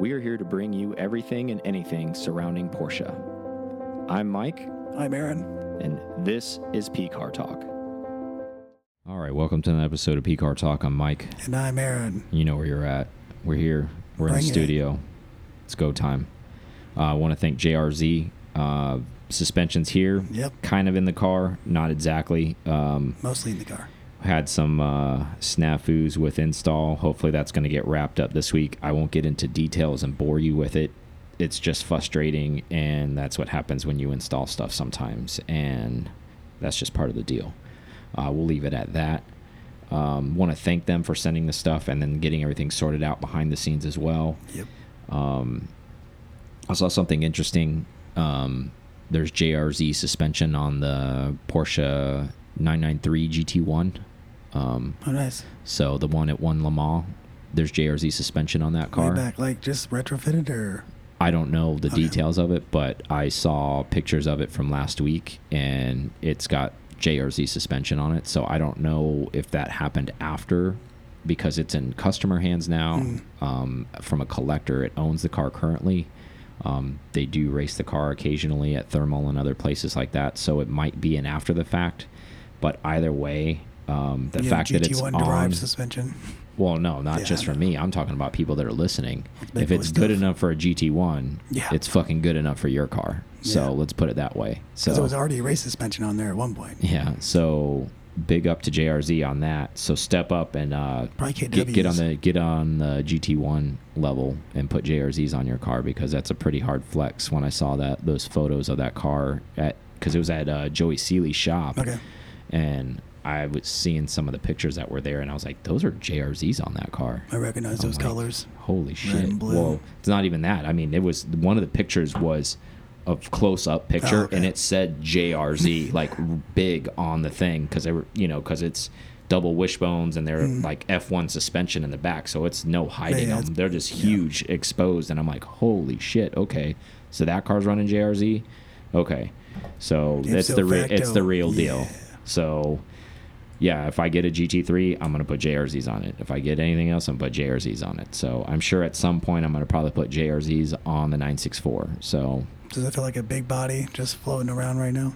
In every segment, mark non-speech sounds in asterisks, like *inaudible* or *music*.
We are here to bring you everything and anything surrounding Porsche. I'm Mike, I'm Aaron. and this is P Car Talk. All right, welcome to another episode of P Car Talk. I'm Mike. And I'm Aaron. You know where you're at. We're here. We're in Bring the it. studio. It's go time. Uh, I want to thank JRZ. Uh, suspensions here, Yep. kind of in the car, not exactly. Um, Mostly in the car. Had some uh, snafus with install. Hopefully, that's going to get wrapped up this week. I won't get into details and bore you with it. It's just frustrating, and that's what happens when you install stuff sometimes, and that's just part of the deal. Uh, we'll leave it at that. Um, Want to thank them for sending the stuff and then getting everything sorted out behind the scenes as well. Yep. Um, I saw something interesting. Um, there's JRZ suspension on the Porsche 993 GT1. Um, Oh, nice. so the one at won Le Mans, there's JRZ suspension on that Way car. back, like just retrofitted or I don't know the Okay. details of it, but I saw pictures of it from last week, and it's got JRZ suspension on it. So I don't know if that happened after, because it's in customer hands now. Mm. Um, from a collector, it owns the car currently. Um, they do race the car occasionally at Thermal and other places like that, so it might be an after the fact. But either way, um, the yeah, fact that it's on, drive suspension. well, no, not Yeah, just for me. I'm talking about people that are listening. If it's good stuff. enough for a GT1, Yeah. it's fucking good enough for your car. So Yeah. let's put it that way. Because So there was already a race suspension on there at one point. yeah, so big up to JRZ on that. So step up and uh, get, get on the get on the GT1 level and put JRZs on your car because that's a pretty hard flex. When I saw that those photos of that car at because it was at uh, Joey Seeley's shop, Okay. and I was seeing some of the pictures that were there, and I was like, those are JRZs on that car. I recognize those like, colors. Holy shit! Well, it's not even that. I mean, it was one of the pictures was a close up picture, Oh, okay. and it said JRZ *laughs* like big on the thing because they were, you know, because it's double wishbones and they're like F1 suspension in the back, so it's no hiding Mm. yeah, them. They're just yeah. huge, exposed, and I'm like, holy shit! Okay, so that car's running JRZ. Okay, so that's Ipso the re- it's the real deal. So yeah, if I get a GT3, I'm gonna put JRZs on it. If I get anything else, I'm gonna put JRZs on it. So I'm sure at some point I'm gonna probably put JRZs on the 964. So Does it feel like a big body just floating around right now?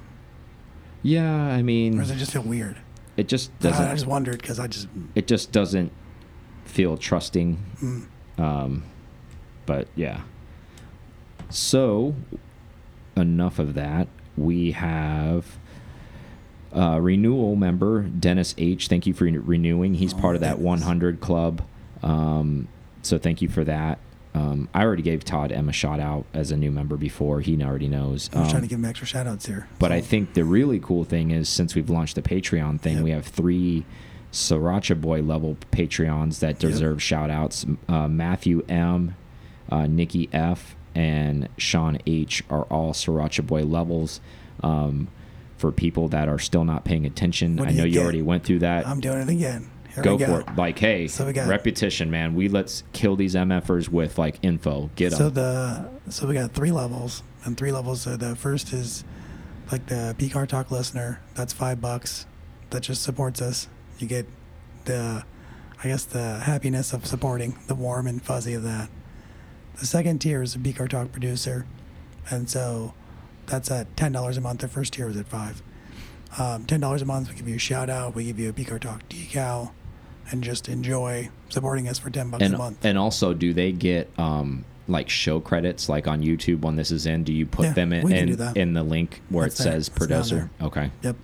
yeah, I mean, Or does it just feel weird? it just doesn't. I just wondered because I just. It just doesn't feel trusting. Mm, Um, but yeah. So enough of that. We have. Uh, renewal member Dennis H. Thank you for renewing. He's Oh, part of that 100 club. Um, so thank you for that. Um, I already gave Todd M a shout out as a new member before. He already knows. I was Um, trying to give him extra shout outs here. but I think the really cool thing is since we've launched the Patreon thing, Yep. we have three Sriracha Boy level Patreons that Yep. deserve shout outs. Uh, Matthew M, uh, Nikki F, and Sean H are all Sriracha Boy levels. Um, for people that are still not paying attention, I know you you already went through that. I'm doing it again. Here Go we for it. Like, hey, So we got- repetition, man. We let's kill these MFers with like info. Get them. So the so we got three levels, and three levels. So the first is like the P Car Talk listener. That's five bucks. That just supports us. You get the, I guess the happiness of supporting the warm and fuzzy of that. The second tier is a P Car Talk producer, and so that's at ten dollars a month. The first tier was at five. Um, ten dollars a month, we give you a shout out. We give you a P Car Talk decal, and just enjoy supporting us for ten bucks and a month. and also do they get um like show credits like on YouTube when this is in? Do you put Yeah, them in in, in the link where That's it says producer? Okay. yep.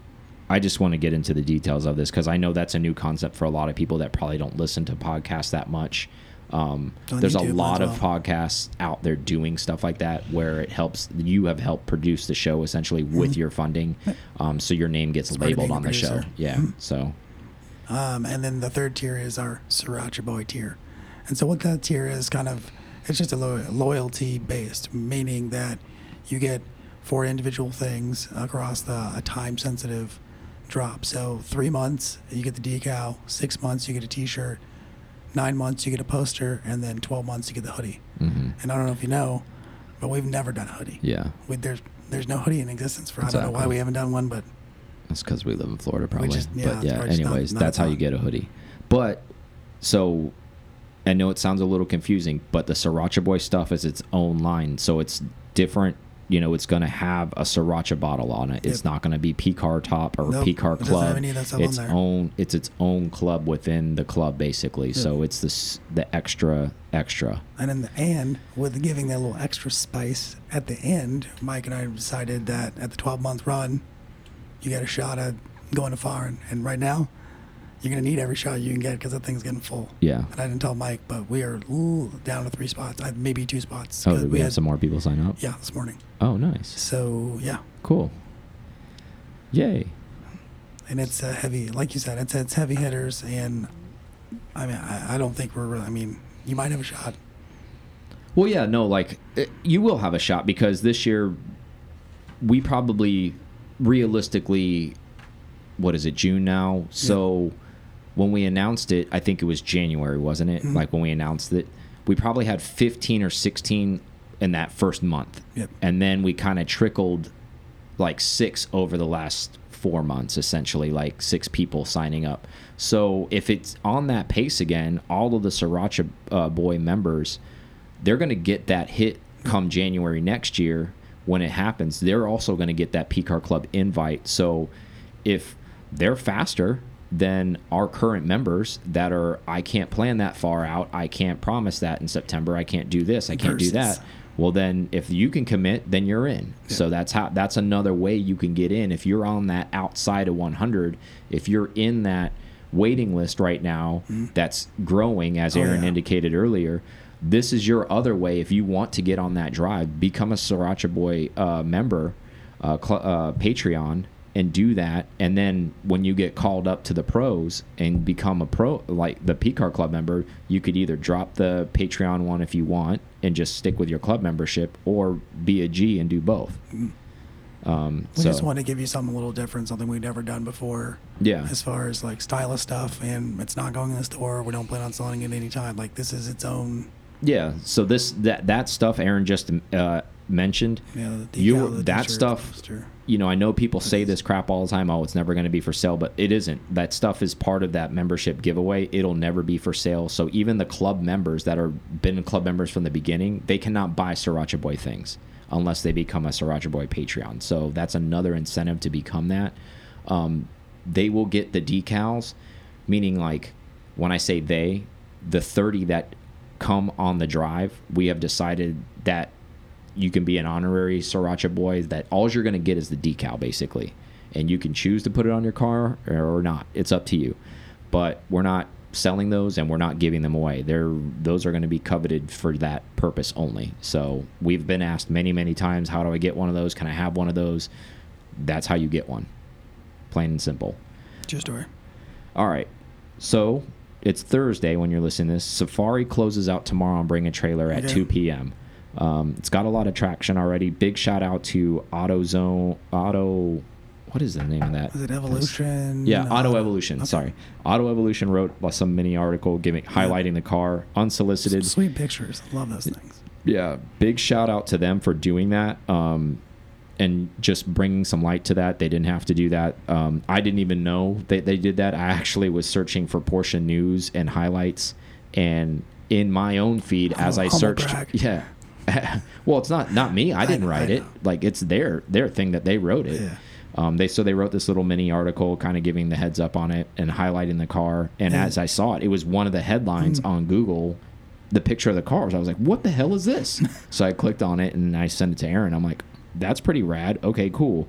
I just want to get into the details of this because I know that's a new concept for a lot of people that probably don't listen to podcasts that much. Um, there's YouTube a lot of podcasts out there doing stuff like that where it helps. You have helped produce the show essentially with your funding, um, so your name gets It's labeled on the show. Yeah. Mhm. So Um, and then the third tier is our Sriracha Boy tier. And so what that tier is kind of, it's just a lo- loyalty based, meaning that you get four individual things across the a time sensitive drop. So three months you get the decal, six months you get a T-shirt, nine months you get a poster, and then twelve months you get the hoodie. mhm. And I don't know if you know, but we've never done a hoodie. yeah, We, there's there's no hoodie in existence for I don't know why we haven't done one, but That's because we live in Florida, probably. just- yeah, but yeah, just not- anyways, not that's how you get a hoodie. But so I know it sounds a little confusing, but the Sriracha Boy stuff is its own line, so it's different. You know, it's going to have a Sriracha bottle on it. It's not going to be PCAR Talk or Nope, PCAR it Club. any of that stuff on Its own. It's its own club within the club, basically. So it's this the extra extra. And in the and with giving that little extra spice at the end, Mike and I decided that at the 12 month run, you get a shot at going to far. And, and right now, you're going to need every shot you can get because that thing's getting full. Yeah. And I didn't tell Mike, but we are ooh, down to three spots, uh, maybe two spots. Oh, did we have had- some more people sign up? Yeah, this morning. Oh, nice. So yeah, Cool. Yay. and it's uh, heavy, like you said, it's it's heavy hitters, and I mean, I, I don't think we're. really- I mean, you might have a shot. Well, yeah, no, like it, you will have a shot because this year we probably realistically, what is it, June now? So when we announced it, I think it was January, wasn't it? Like when we announced it, we probably had 15 or 16 in that first month. Yep. And then we kind of trickled like six over the last four months, essentially, like six people signing up. So if it's on that pace again, all of the Sriracha uh, Boy members, they're going to get that hit come January next year when it happens. They're also going to get that PCAR Club invite. So if they're faster than our current members that are, I can't plan that far out, I can't promise that in September, I can't do this, I can't do that. Well, then if you can commit, then you're in. So that's how that's another way you can get in. If you're on that outside of 100, if you're in that waiting list right now that's growing, as. Oh, Aaron yeah. indicated earlier, this is your other way. If you want to get on that drive, become a Sriracha Boy uh, member, uh, uh, Patreon, and do that. And then when you get called up to the pros and become a pro, like the PCAR Club member, you could either drop the Patreon one if you want and just stick with your club membership, or be a G and do both. Um, We so just want to give you something a little different, something we've never done before. yeah, As far as like stylist stuff, and it's not going in the store. We don't plan on selling it anytime. Like this is its own. yeah. So this that that stuff Aaron just uh, mentioned. The You- that stuff-. You know, I know people say this crap all the time. Oh, it's never going to be for sale, but it isn't. That stuff is part of that membership giveaway. It'll never be for sale. So even the club members that are been club members from the beginning, they cannot buy Sriracha Boy things unless they become a Sriracha Boy Patreon. So that's another incentive to become that. Um, they will get the decals, meaning like when I say they, the 30 that come on the drive, we have decided that you can be an honorary Sriracha boy that all you're going to get is the decal basically and you can choose to put it on your car or not it's up to you but we're not selling those and we're not giving them away they're those are going to be coveted for that purpose only so we've been asked many many times how do i get one of those can i have one of those that's how you get one plain and simple True story. all right. So it's Thursday when you're listening to this. Safari closes out tomorrow on Bring a Trailer at Okay. 2 p.m. Um, it's got a lot of traction already. Big shout out to AutoZone. Auto. What is the name of that? Is it Evolution? Yeah, Uh, Auto Evolution. okay. Sorry, Auto Evolution wrote some mini article giving highlighting the car unsolicited. Sweet pictures. Love those things. Yeah, big shout out to them for doing that. Um, and just bringing some light to that. They didn't have to do that. Um, I didn't even know that they did that. I actually was searching for Porsche news and highlights, and in my own feed as I searched, brag. yeah. *laughs* well, it's not not me. I didn't I write it. Like it's their their thing that they wrote it. Yeah. Um, they so they wrote this little mini article, kind of giving the heads up on it and highlighting the car. And Yeah. as I saw it, it was one of the headlines Mm. on Google. The picture of the cars. I was like, "What the hell is this?" *laughs* so I clicked on it and I sent it to Aaron. I'm like, "That's pretty rad. Okay, cool."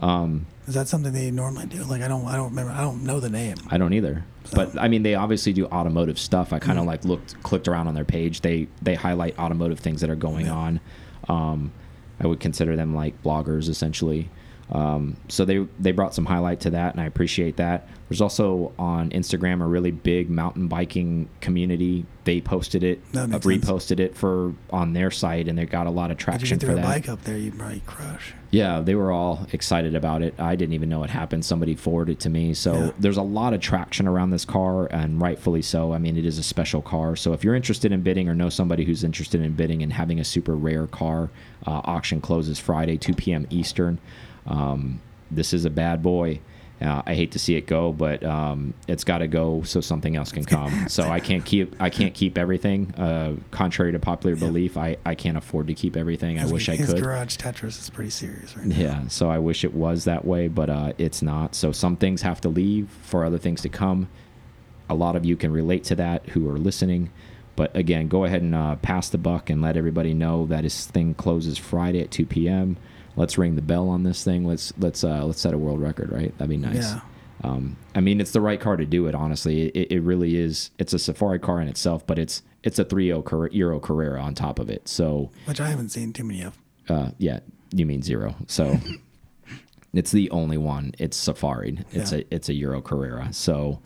Um, Is that something they normally do? Like I don't, I don't remember. I don't know the name. I don't either. But I mean, they obviously do automotive stuff. I kind of Mm. like looked, clicked around on their page. They they highlight automotive things that are going Yeah. on. Um, I would consider them like bloggers essentially. Um, so they they brought some highlight to that, and I appreciate that. There's also on Instagram a really big mountain biking community. They posted it, uh, makes sense. reposted it for on their site, and they got a lot of If you traction get for that. bike up there, you'd probably crush. Yeah, they were all excited about it. I didn't even know it happened. Somebody forwarded it to me. So Yeah. there's a lot of traction around this car, and rightfully so. I mean, it is a special car. So if you're interested in bidding or know somebody who's interested in bidding and having a super rare car, uh, auction closes Friday, 2 p.m. Eastern. Um, this is a bad boy. Uh, I hate to see it go, but um, it's got to go so something else can come. *laughs* so I can't keep I can't keep everything. Uh, contrary to popular belief, I, I can't afford to keep everything. I wish I his could. garage Tetris is pretty serious right now. Yeah, so I wish it was that way, but uh, it's not. So some things have to leave for other things to come. A lot of you can relate to that who are listening. But again, go ahead and uh, pass the buck and let everybody know that this thing closes Friday at 2 p.m. Let's ring the bell on this thing. Let's let's uh, let's set a world record, right? That'd be nice. Yeah. Um, I mean, it's the right car to do it. Honestly, it, it really is. It's a Safari car in itself, but it's it's a 3.0 Euro Carrera on top of it. So Which I haven't seen too many of. uh, yeah, you mean zero. So *laughs* it's the only one. It's Safari. It's Yeah. a it's a Euro Carrera. So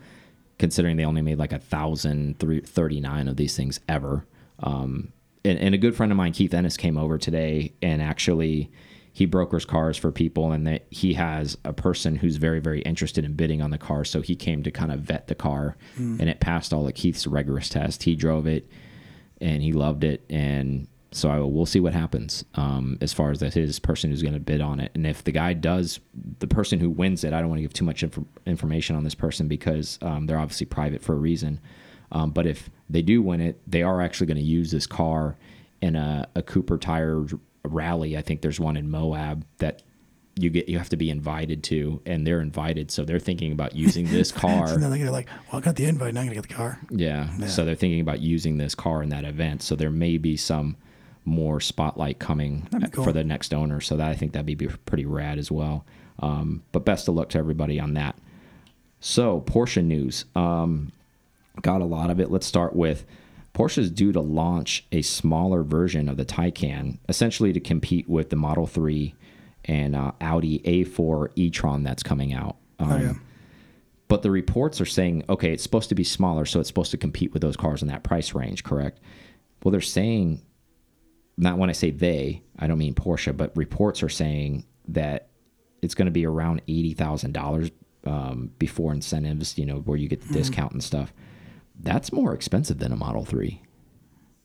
considering they only made like a thousand thirty nine of these things ever, um, and, and a good friend of mine, Keith Ennis, came over today and actually he brokers cars for people and that he has a person who's very very interested in bidding on the car. So he came to kind of vet the car and it passed all of keith's rigorous test. He drove it and he loved it. And so I, we'll see what happens um, as far as that his person who's going to bid on it. And if the guy does the person who wins it i don't want to give too much inf information on this person because um, they're obviously private for a reason. Um, but if they do win it they are actually going to use this car in a, a cooper tire rally i think there's one in moab that you get you have to be invited to and they're invited so they're thinking about using this *laughs* car So then they're like, well, I got the invite. Now I'm gonna get the car. yeah. Yeah. So they're thinking about using this car in that event. So there may be some more spotlight coming cool. for the next owner. So that I think that'd be pretty rad as well. Um, but best of luck to everybody on that. So Porsche news. Um, got a lot of it. Let's start with Porsche's due to launch a smaller version of the Taycan, essentially to compete with the Model 3 and uh, Audi A4 e-tron that's coming out. Um, Oh, yeah. but the reports are saying, okay, it's supposed to be smaller, so it's supposed to compete with those cars in that price range, correct? Well, they're saying, not when I say they, I don't mean Porsche, but reports are saying that it's going to be around eighty thousand dollars um, before incentives, you know, where you get the discount and stuff. That's more expensive than a Model Three.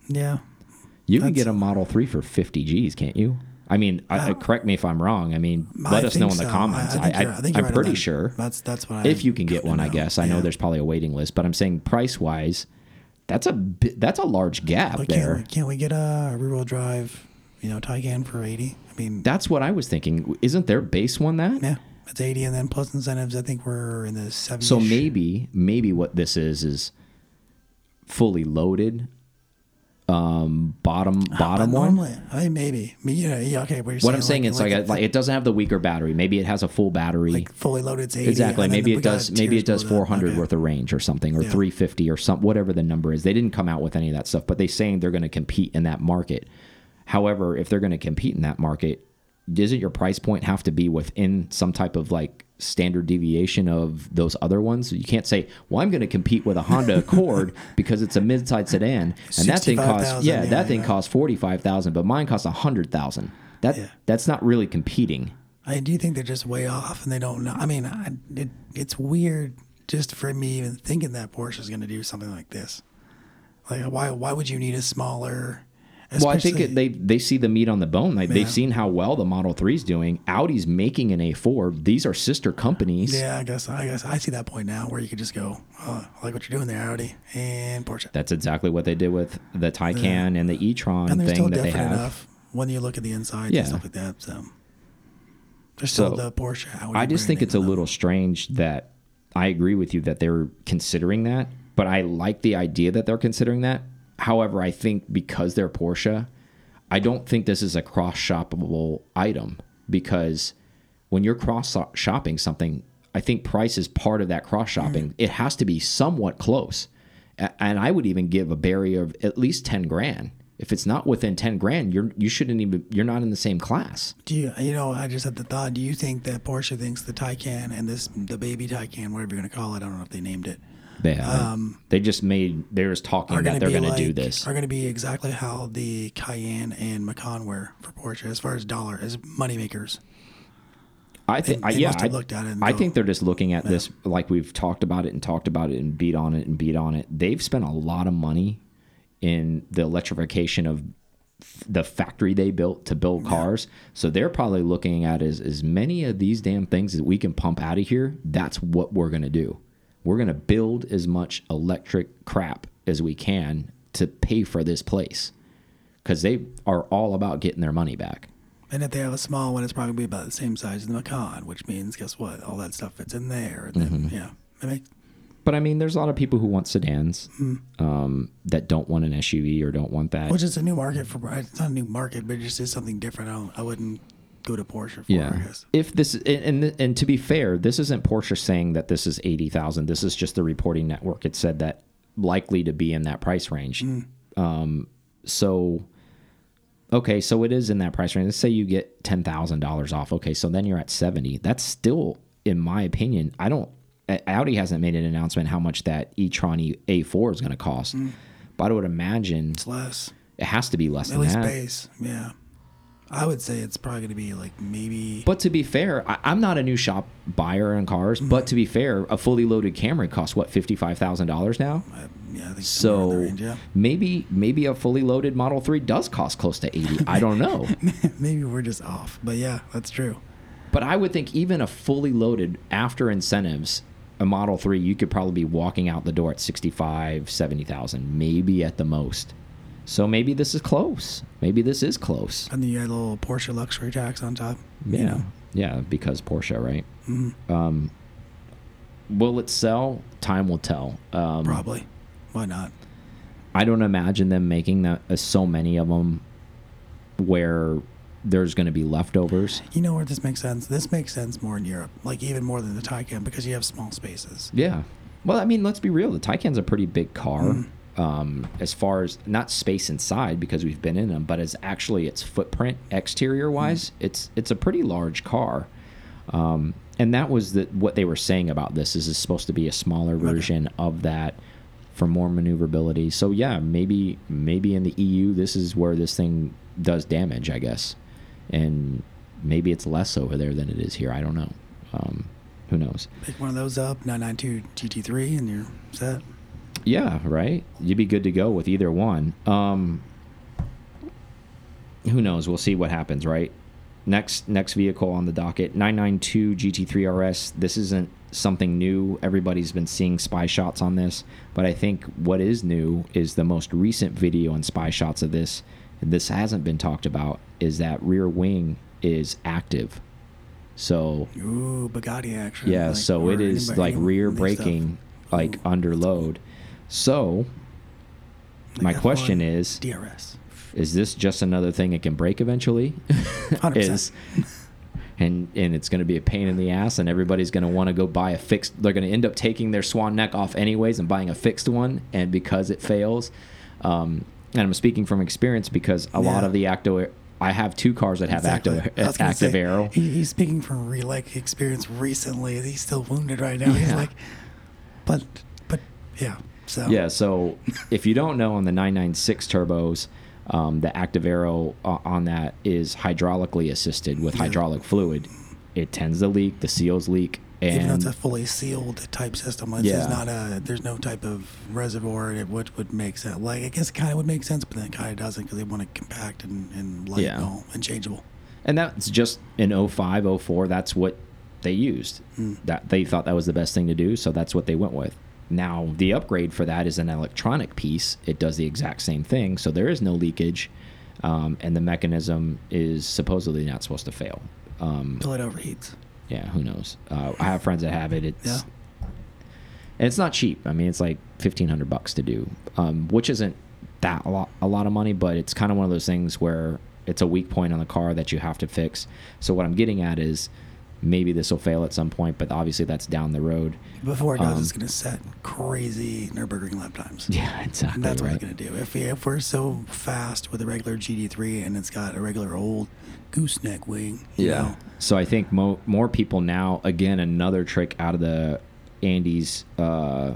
Yeah. You can get a Model Three for fifty G's, can't you? I mean, I, I- correct me if I'm wrong. I mean, I let us know in the so. comments. I, I think I, you're, I think you're am right pretty that. sure That's that's what I. if you can get one, I guess. I know there's probably a waiting list, but I'm saying price wise, that's a that's a large gap But can't there. we, can't we get a rear wheel drive, you know, Taycan for eighty? I mean, That's what I was thinking. Isn't their base one that? yeah, it's eighty, and then plus incentives. I think we're in the seventy. So maybe maybe what this is is fully loaded um bottom bottom one. Normally, I mean, maybe. I mean, yeah, yeah, okay. You're What I'm saying is like, like, like it doesn't have the weaker battery. Maybe it has a full battery. like fully loaded. 80, exactly. Maybe it does. Maybe it does 400 Okay. worth of range or something, or Yeah. 350 or some whatever the number is. They didn't come out with any of that stuff, but they're saying they're going to compete in that market. However, if they're going to compete in that market, doesn't your price point have to be within some type of like standard deviation of those other ones? You can't say, "Well, I'm going to compete with a Honda Accord *laughs* because it's a mid-size sedan, and that thing costs 65,000, yeah, yeah, that thing yeah. costs forty-five thousand, but mine costs a hundred thousand. That Yeah. that's not really competing." I do think they're just way off, and they don't know. I mean, I, it, it's weird just for me even thinking that Porsche is going to do something like this. Like, why? Why would you need a smaller? Well, I think it, they they see the meat on the bone. Like Yeah. they've seen how well the Model 3 is doing. Audi's making an A4. These are sister companies. Yeah, I guess I guess I see that point now where you could just go, oh, I like what you're doing there, Audi and Porsche, That's exactly what they did with the Taycan and the e-tron and thing still that they have. enough when you look at the insides Yeah. and stuff like that. So they're still So, the Porsche. Audi I just think it's a little strange that I agree with you that they're considering that, but I like the idea that they're considering that. However, I think because they're Porsche, I don't think this is a cross shoppable item because when you're cross shopping something, I think price is part of that cross shopping. Mm-hmm. It has to be somewhat close. And I would even give a barrier of at least 10 grand. If it's not within 10 grand, you're you shouldn't even you're not in the same class. Do you, you know, I just had the thought. Do you think that Porsche thinks the Taycan and this, the baby Taycan, whatever you're going to call it, I don't know if they named it, They have um, they just made they're just talking that they're going to do this. Are going to be exactly how the Cayenne and Macan were for Porsche as far as dollar as moneymakers. I think, They- I, they yeah, I, looked at it I go- think they're just looking at this like we've talked about it and talked about it and beat on it and beat on it. They've spent a lot of money in the electrification of the factory they built to build cars. So they're probably looking at as as many of these damn things that we can pump out of here. That's what we're gonna do. We're gonna build as much electric crap as we can to pay for this place because they are all about getting their money back. And if they have a small one, it's probably be about the same size as the Macan, which means guess what? All that stuff fits in there. And then, Mm-hmm. yeah, it makes But I mean, there's a lot of people who want sedans um, that don't want an SUV or don't want that. which is a new market for. It's not a new market, but it just is something different. I, don't, I wouldn't go to Porsche for. I yeah. guess. If this and and- and to be fair, this isn't Porsche saying that this is eighty thousand. This is just the reporting network. It said that likely to be in that price range. Um, so okay, so it is in that price range. Let's say you get ten thousand dollars off. Okay, so then you're at seventy. That's still, in my opinion, I don't. Audi hasn't made an announcement how much that e-tron E- A4 is going to cost, but I would imagine It's less. it has to be less At than least that. base. Yeah. I would say it's probably going to be like maybe. But to be fair, I, I'm not a new shop buyer on cars. But to be fair, a fully loaded Camry costs what fifty five thousand dollars now. uh, yeah, I think So range, yeah. maybe maybe a fully loaded Model Three does cost close to eighty. I don't know. *laughs* maybe we're just off, but yeah, that's true. But I would think even a fully loaded after incentives, a Model 3, you could probably be walking out the door at 65, 70,000, maybe at the most. So maybe this is close. Maybe this is close. And then you had a little Porsche luxury tax on top. you Yeah. know. Yeah, because Porsche, right? Mhm. Um, will it sell? Time will tell. Um, Probably. Why not? I don't imagine them making that uh, so many of them where there's going to be leftovers. You know where this makes sense? This makes sense more in Europe, like even more than the Taycan because you have small spaces. Yeah. Well, I mean, let's be real. The Taycan's a pretty big car. Um, as far as not space inside because we've been in them, but as actually its footprint exterior wise, it's it's a pretty large car. Um, and that was the what they were saying about this is it's supposed to be a smaller version of that for more maneuverability. So yeah, maybe maybe in the EU this is where this thing does damage, I guess, and maybe it's less over there than it is here. I don't know. Um, who knows? Pick one of those up, 992 GT3, and you're set. Yeah, right. You'd be good to go with either one. Um, who knows? We'll see what happens. Right. Next next vehicle on the docket 992 GT3 RS. This isn't something new. Everybody's been seeing spy shots on this, but I think what is new is the most recent video and spy shots of this. This hasn't been talked about. Is that rear wing is active? So Ooh, Bugatti action. yeah, like, so it is like rear braking, like Ooh. under load. So Like my question is: DRS. Is this just another thing it can break eventually? 100%. is and and it's going to be a pain in the ass, and everybody's going to want to go buy a fixed. They're going to end up taking their Swan neck off anyways and buying a fixed one, and because it fails, um, and I'm speaking from experience because a lot of the active. I have two cars that have Exactly. active active say, arrow. He, he's speaking from real like experience recently. He's still wounded right now. He's like, but but yeah. So Yeah, so if you don't know on the 996 turbos, um, the active aero uh, on that is hydraulically assisted with Yeah. hydraulic fluid. It tends to leak, the seals leak, even though and it's a fully sealed type system, it's Yeah. not a. There's no type of reservoir that would would make sense. Like I guess it kind of would make sense, but then it kind of doesn't because they want it compact and, and light Yeah. and all and changeable. and that's just in 05, 04, that's what they used. Hmm. That they thought that was the best thing to do, so that's what they went with. Now, the upgrade for that is an electronic piece. It does the exact same thing, so there is no leakage, um, and the mechanism is supposedly not supposed to fail. Um, Until it overheats. yeah, who knows? Uh, I have friends that have it. It's Yeah. and it's not cheap. I mean, it's like fifteen hundred bucks to do, um, which isn't that a lot a lot of money, but it's kind of one of those things where it's a weak point on the car that you have to fix. So what I'm getting at is maybe this will fail at some point, but obviously that's down the road. Before it does, Um, it's going to set crazy Nurburgring lap times. *laughs* Yeah, exactly. And that's what right. it's going to do. If, we, if we're so fast with a regular GT3 and it's got a regular old gooseneck wing, you Yeah. know, So I think mo more people now, again, another trick out of the Andy's uh,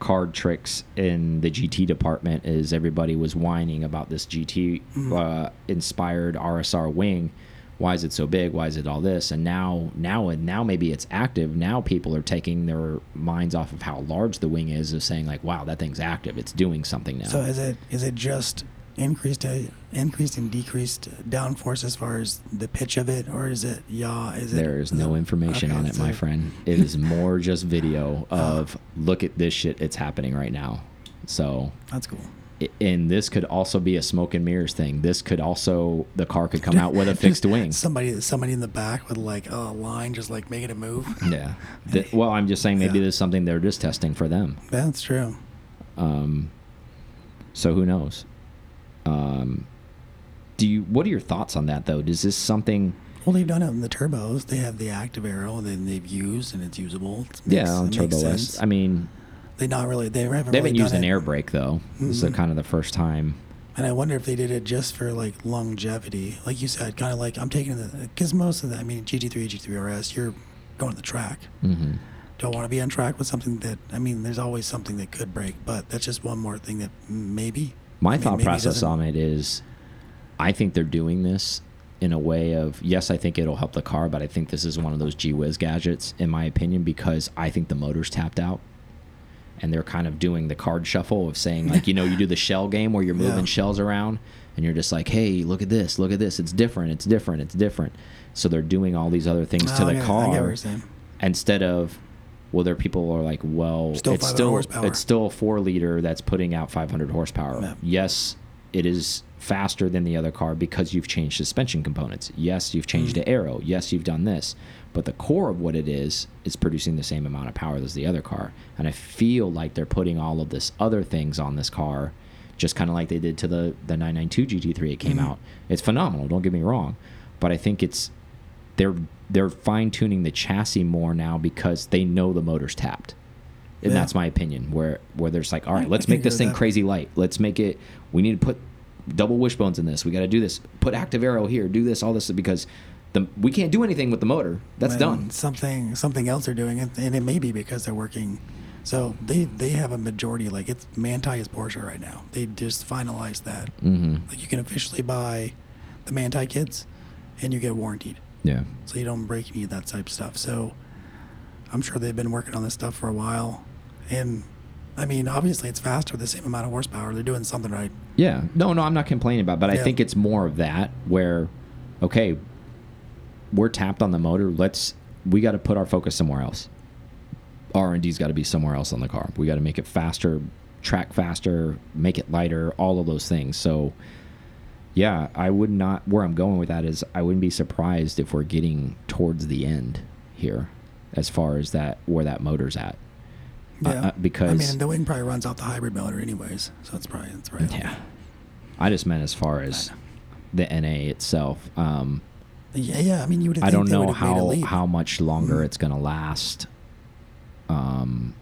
card tricks in the GT department is everybody was whining about this GT uh, inspired RSR wing. Why is it so big? Why is it all this? And now, now, and now maybe it's active. Now people are taking their minds off of how large the wing is, of saying like, "Wow, that thing's active. It's doing something now." So is it is it just increased uh, increased and decreased downforce as far as the pitch of it, or is it yaw? Is it? There is no information okay, on it, so- my *laughs* friend. It is more just video of look at this shit. It's happening right now. So, That's cool. And this could also be a smoke and mirrors thing. This could also the car could come out with a *laughs* fixed wing. Somebody, somebody in the back with like a line, just like making it move. Yeah. *laughs* Th- well, I'm just saying maybe Yeah. there's something they're just testing for them. That's true. Um, so who knows? Um, do you? What are your thoughts on that though? Does this something? Well, they've done it in the turbos. They have the active aero that they've used, and it's usable. It Yeah, makes- on it makes Turbo. I mean, They not really. They haven't. they haven't really used an it. air brake though. This is Mhm. kind of the first time. And I wonder if they did it just for like longevity, like you said, kind of like I'm taking the because most of the, I mean, GT3, GT3 RS, you're going to the track. hmm Don't want to be on track with something that I mean, there's always something that could break, but that's just one more thing that maybe. My I mean, thought maybe process on it is, I think they're doing this in a way of yes, I think it'll help the car, but I think this is one of those gee whiz gadgets, in my opinion, because I think the motor's tapped out. And they're kind of doing the card shuffle of saying, like, you know, you do the shell game where you're *laughs* Yeah. moving shells around and you're just like, hey, look at this, look at this. It's different, it's different, it's different. So they're doing all these other things to Oh, I the get- I get what car instead of well there are people who are like well Still it's still horsepower. it's still a four liter that's putting out 500 horsepower Yeah. yes it is faster than the other car because you've changed suspension components yes you've changed Mm. the aero yes you've done this but the core of what it is is producing the same amount of power as the other car and i feel like they're putting all of this other things on this car just kind of like they did to the the 992 gt3 it came Mhm. out it's phenomenal don't get me wrong but i think it's they're they're fine tuning the chassis more now because they know the motor's tapped. And Yeah. that's my opinion. Where where there's like, all right I- let's make this thing that. crazy light. Let's make it. We need to put double wishbones in this. We got to do this. Put active aero here. Do this. All this because the we can't do anything with the motor. That's done. Something something else they're doing, and and it may be because they're working. So they they have a majority like it's Manthey is Porsche right now. They just finalized that. Mm-hmm. Like you can officially buy the Manthey kits, and you get warranted. Yeah. so you don't break any of that type of stuff. So I'm sure they've been working on this stuff for a while, and I mean, obviously it's faster, the same amount of horsepower. They're doing something right. Yeah. No, no, I'm not complaining about, it, but I think it's more of that where, okay, we're tapped on the motor. Let's we got to put our focus somewhere else. R and D's got to be somewhere else on the car. We got to make it faster, track faster, make it lighter, all of those things. So, yeah, I would not. Where I'm going with that is, I wouldn't be surprised if we're getting towards the end here, as far as that where that motor's at. Uh, Yeah, uh, because I mean, the wing probably runs off the hybrid motor anyways, so it's probably it's right. Yeah. I just meant as far as the NA itself. Um, yeah, yeah. I mean, you would. I don't know would have made a how how much longer Mhm. it's going to last. Um,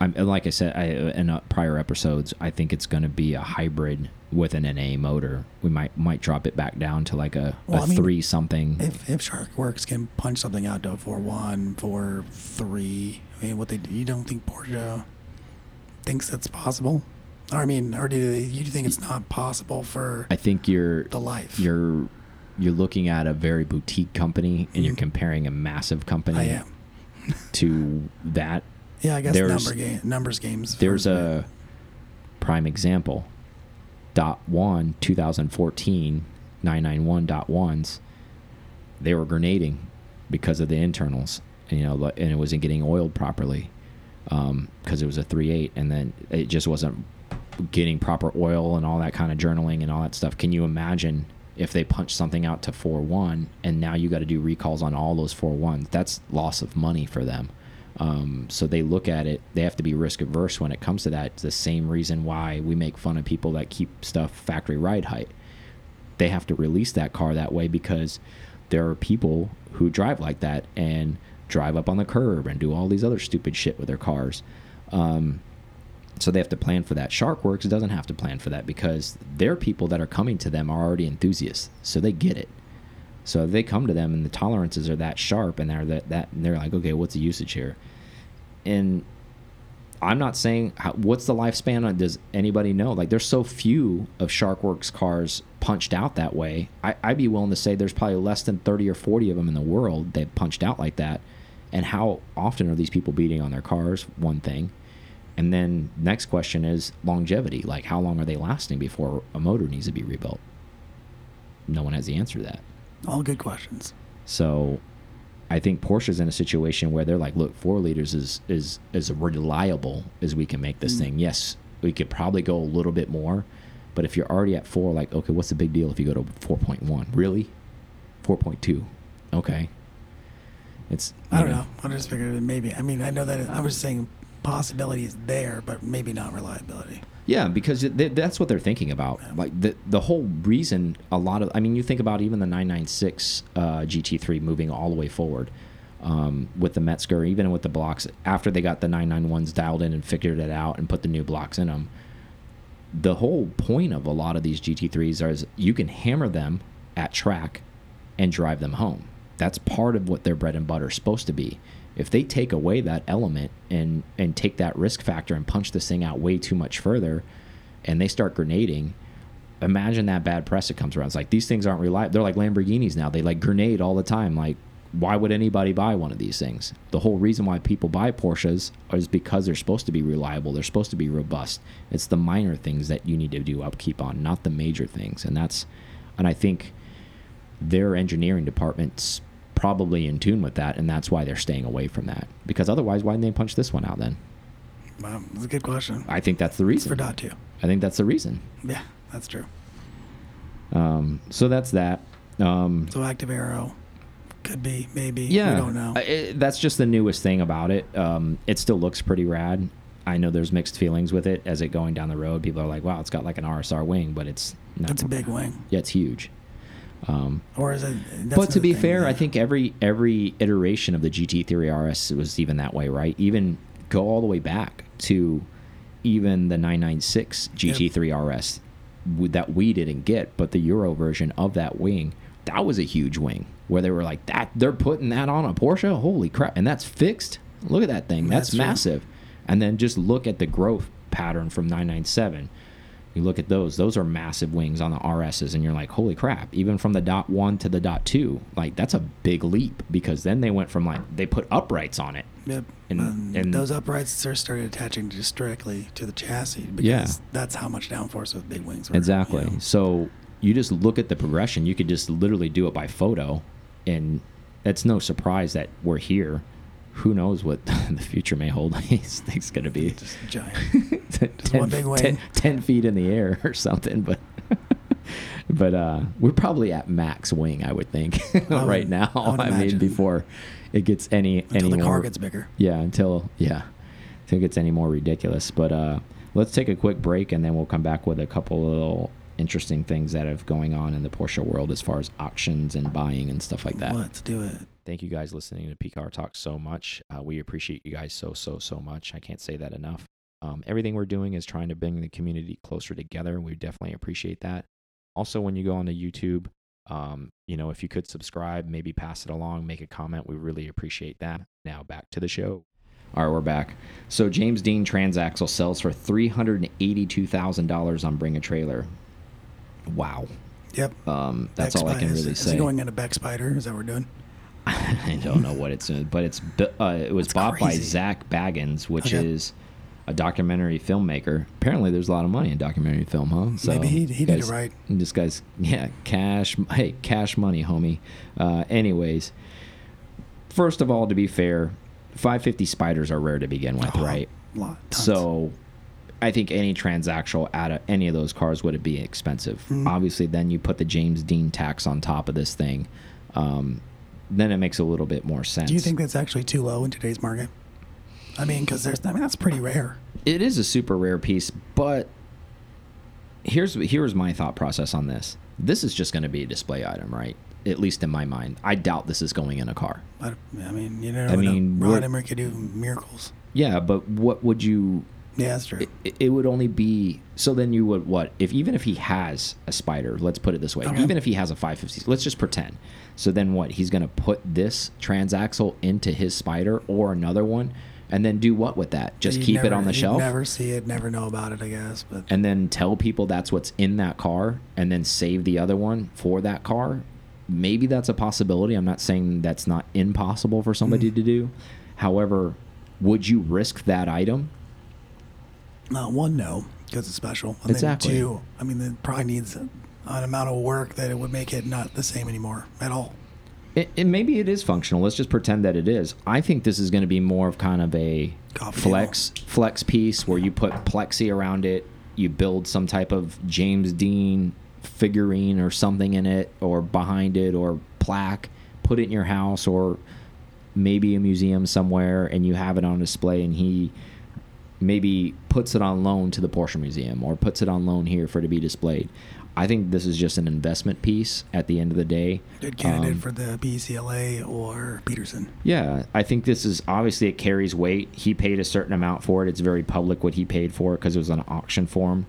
I'm like I said I, in uh, prior episodes, I think it's going to be a hybrid with an NA motor. We might might drop it back down to like a, Well, a I mean, three something. If if Sharkwerks can punch something out to a four one, four three, I mean, what they you don't think Porsche thinks that's possible? Or I mean, or do they, you think it's not possible for I think you're the life? you're you're looking at a very boutique company and you're Mhm. comparing a massive company I am. *laughs* to that Yeah, I guess There's- number game, numbers games. There's a prime example. Dot one 2014 991 dot ones. They were grenading because of the internals, you know, and it wasn't getting oiled properly because it was a 3.8, and then it just wasn't getting proper oil and all that kind of journaling and all that stuff. Can you imagine if they punch something out to 4 1 and now you got to do recalls on all those 4.1s? That's loss of money for them. Um, so they look at it, they have to be risk averse when it comes to that. It's the same reason why we make fun of people that keep stuff factory ride height. They have to release that car that way because there are people who drive like that and drive up on the curb and do all these other stupid shit with their cars. Um, so they have to plan for that. Sharkwerks doesn't have to plan for that because their people that are coming to them are already enthusiasts, so they get it. So they come to them and the tolerances are that sharp and they're that that and they're like, okay, what's the usage here? And I'm not saying how, what's the lifespan. on Does anybody know? Like, there's so few of Sharkwerks cars punched out that way. I, I'd be willing to say there's probably less than 30 or 40 of them in the world they've punched out like that. And how often are these people beating on their cars? One thing, And then next question is longevity. Like how long are they lasting before a motor needs to be rebuilt? No one has the answer to that. All good questions. So I think Porsche's in a situation where they're like, look, four liters is is as reliable as we can make this Mm. thing. Yes, we could probably go a little bit more, but if you're already at four, like, okay, what's the big deal if you go to four point one? Really? Four point two? Okay. It's I don't know. I just figured maybe. I mean, I know that I was saying possibility is there, but maybe not reliability. Yeah, because that's what they're thinking about. Like the the whole reason a lot of I mean, you think about even the 996 uh, GT3 moving all the way forward um, with the Mezger, even with the blocks after they got the 991s dialed in and figured it out and put the new blocks in them. The whole point of a lot of these GT3s is you can hammer them at track and drive them home. That's part of what their bread and butter is supposed to be. If they take away that element and and take that risk factor and punch this thing out way too much further, and they start grenading, imagine that bad press that comes around. It's like these things aren't reliable. They're like Lamborghinis now. They like grenade all the time. Like, why would anybody buy one of these things? The whole reason why people buy Porsches is because they're supposed to be reliable. They're supposed to be robust. It's the minor things that you need to do upkeep on, not the major things. And that's, and I think their engineering department's probably in tune with that, and that's why they're staying away from that. Because otherwise, why didn't they punch this one out then? Wow, that's a good question. I think that's the It's reason. for dot two. I think that's the reason. Yeah, that's true. Um, so that's that. Um, So active aero could be maybe. yeah, we don't know. It- that's just the newest thing about it. Um, it still looks pretty rad. I know there's mixed feelings with it as it going down the road. People are like, "Wow, it's got like an RSR wing," but it's not. It's a big wing, Yeah, it's huge. Um, or is it? that's but to be fair. I think every every iteration of the GT3 RS was even that way, right? Even go all the way back to even the 996 GT3 RS that we didn't get, but the Euro version of that wing, that was a huge wing where they were like that they're putting that on a Porsche, holy crap, and that's fixed. Look at that thing, that's, That's true. massive. And then just look at the growth pattern from 997. You look at those; those are massive wings on the RSs, and you're like, "Holy crap!" Even from the dot one to the dot two, like that's a big leap because then they went from like they put uprights on it. Yep. and- And, and- those uprights are started attaching just directly to the chassis because Yeah. that's how much downforce with big wings were. Exactly. you know. So you just look at the progression. You could just literally do it by photo, and it's no surprise that we're here. Who knows what *laughs* the future may hold? *laughs* This thing's gonna be Just giant. *laughs* 10, one big wing. 10 10 feet in the air or something, but. But uh, we're probably at max wing, I would think, I right would- now. I I, mean, before it gets any Until any the more, car gets bigger. yeah, until yeah, until it gets any more ridiculous. But uh, let's take a quick break, and then we'll come back with a couple little interesting things that have going on in the Porsche world as far as auctions and buying and stuff like that. Let's do it. Thank you guys listening to PCAR Talk so much. Uh, we appreciate you guys so so so much. I can't say that enough. Um, everything we're doing is trying to bring the community closer together. We definitely appreciate that. Also, when you go on onto YouTube, um, you know, if you could subscribe, maybe pass it along, make a comment, we really appreciate that. Now back to the show. All right, we're back. So James Dean Transaxle sells for three hundred and eighty-two thousand dollars on Bring a Trailer. Wow, Yep. um, that's Beck all I can really is, say. Is he going into Beck Spider? Is that what we're doing? *laughs* I don't know what it's in, but it's uh, it was That's bought by. Zak Bagans, which Okay. is a documentary filmmaker. Apparently, there's a lot of money in documentary film, huh? So Maybe he, he did it right. This guy's yeah, cash. Hey, cash money, homie. Uh, anyways, first of all, to be fair, 550 spiders are rare to begin with, Oh, right? Lot, tons. So I think any transactional out of any of those cars would be expensive. Mhm. Obviously, then you put the James Dean tax on top of this thing. Um, then it makes a little bit more sense. do you think that's actually too low in today's market? I mean, because there's, I mean, that's pretty rare. it is a super rare piece, but here's here's my thought process on this. This is just going to be a display item, right? At least in my mind. I doubt this is going in a car. But I mean, you know, I mean, Rod Emory could do miracles. Yeah, but what would you Yeah, that's true. it, it would only be so then you would what if even if he has a spider let's put it this way Okay. even if he has a 550 let's just pretend so then what he's going to put this transaxle into his spider or another one and then do what with that just You'd keep it on the shelf Never see it, never know about it. I guess, but and then tell people that's what's in that car and then save the other one for that car maybe that's a possibility i'm not saying that's not impossible for somebody Mm. to do however would you risk that item Uh, one, no, because it's special. And Exactly. Then two, I mean, it probably needs an amount of work that it would make it not the same anymore at all. It, it maybe it is functional. Let's just pretend that it is. I think this is going to be more of kind of a Coffee flex flex piece where you put plexi around it, you build some type of James Dean figurine or something in it or behind it or plaque, put it in your house or maybe a museum somewhere and you have it on display and he maybe puts it on loan to the Porsche Museum or puts it on loan here for it to be displayed. I think this is just an investment piece at the end of the day. Good candidate Um, for the BCLA or Petersen. yeah, I think this is obviously it carries weight. He paid a certain amount for it. It's very public what he paid for it because it was an auction form.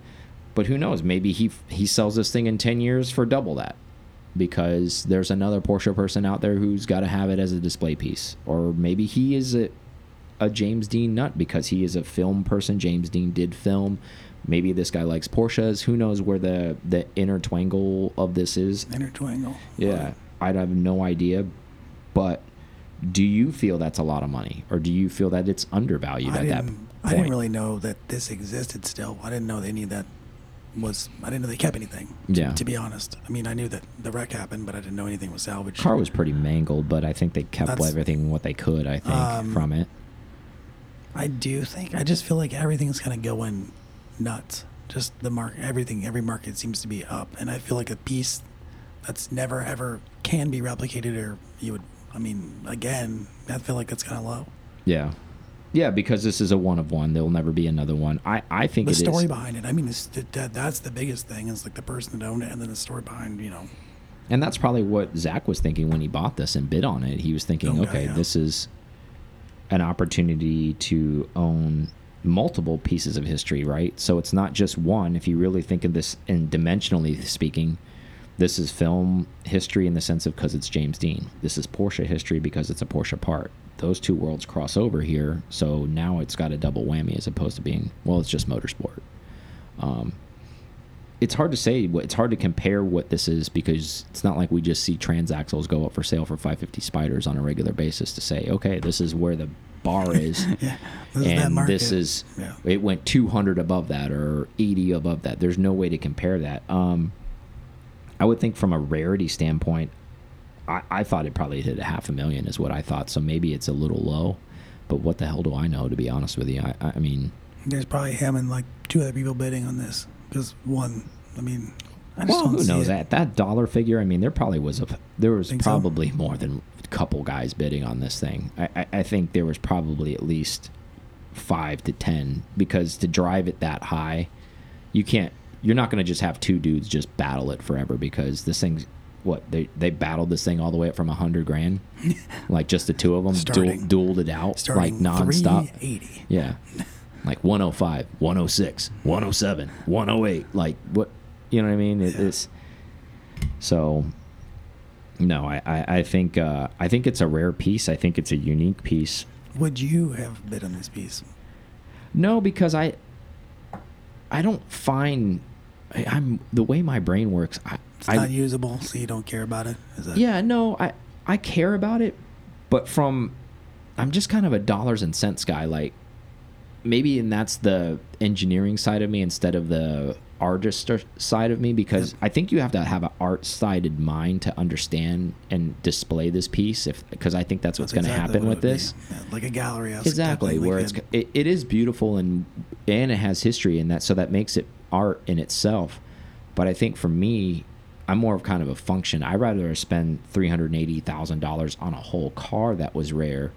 But who knows? Maybe he he sells this thing in ten years for double that because there's another Porsche person out there who's got to have it as a display piece, or maybe he is a a James Dean nut because he is a film person. James Dean did film. Maybe this guy likes Porsches. Who knows where the the inner twangle of this is? Intertwangle. Yeah, I have no idea. But do you feel that's a lot of money, or do you feel that it's undervalued I at that didn't, point? I didn't really know that this existed still. I didn't know any of that was. I didn't know they kept anything. to- Yeah. To be honest, I mean, I knew that the wreck happened, but I didn't know anything was salvaged. Car was pretty mangled, but I think they kept That's- everything what they could. I think Um, from it. I do think. I just feel like everything's kind of going nuts. Just the market, everything, every market seems to be up, and I feel like a piece that's never ever can be replicated, or you would. I mean, again, I feel like it's kind of low. Yeah, yeah, because this is a one of one. There'll never be another one. I I think The it is. story behind it. I mean, that's the biggest thing. Is like the person that owned it, and then the story behind. You know, And that's probably what Zak was thinking when he bought this and bid on it. He was thinking, Oh, yeah, okay, yeah. this is an opportunity to own multiple pieces of history, right? So it's not just one. If you really think of this in dimensionally speaking, this is film history in the sense of because it's James Dean. This is Porsche history because it's a Porsche part. Those two worlds cross over here, so now it's got a double whammy as opposed to being well, it's just motorsport. Um, it's hard to say what it's hard to compare what this is because it's not like we just see transaxles go up for sale for 550 Spyders on a regular basis to say okay this is where the bar *laughs* is yeah, this is and market. this is Yeah. it went 200 above that or 80 above that there's no way to compare that um i would think from a rarity standpoint i i thought it probably hit a half a million is what i thought so maybe it's a little low but what the hell do i know to be honest with you i i mean There's probably him and like two other people bidding on this. Because one, I mean, I just well, don't who knows it. that that dollar figure? I mean, there probably was a there was Think so? probably more than a couple guys bidding on this thing. I, I, I think there was probably at least five to ten because to drive it that high, you can't. You're not going to just have two dudes just battle it forever because this thing's what they they battled this thing all the way up from a hundred grand, *laughs* like just the two of them Starting- dueled it out like Starting nonstop. 380. Yeah. Like 105, 106, 107, 108. Like what you know what I mean? It, Yeah. It's so no, I, I, I think uh, I think it's a rare piece. I think it's a unique piece. Would you have bid on this piece? No, because I I don't find I, I'm the way my brain works. I, It's I not usable, so you don't care about it. Is that yeah, no, I I care about it, but from I'm just kind of a dollars and cents guy. Like maybe, and that's the engineering side of me instead of the artist side of me because I think you have to have an art sided mind to understand and display this piece. If because I think that's what's going to exactly happen with this. Yeah, like a gallery. Exactly, where it's it, it is beautiful and and it has history in that, so that makes it art in itself. But I think for me, I'm more of kind of a function. I'd rather spend three hundred eighty thousand dollars on a whole car that was rare,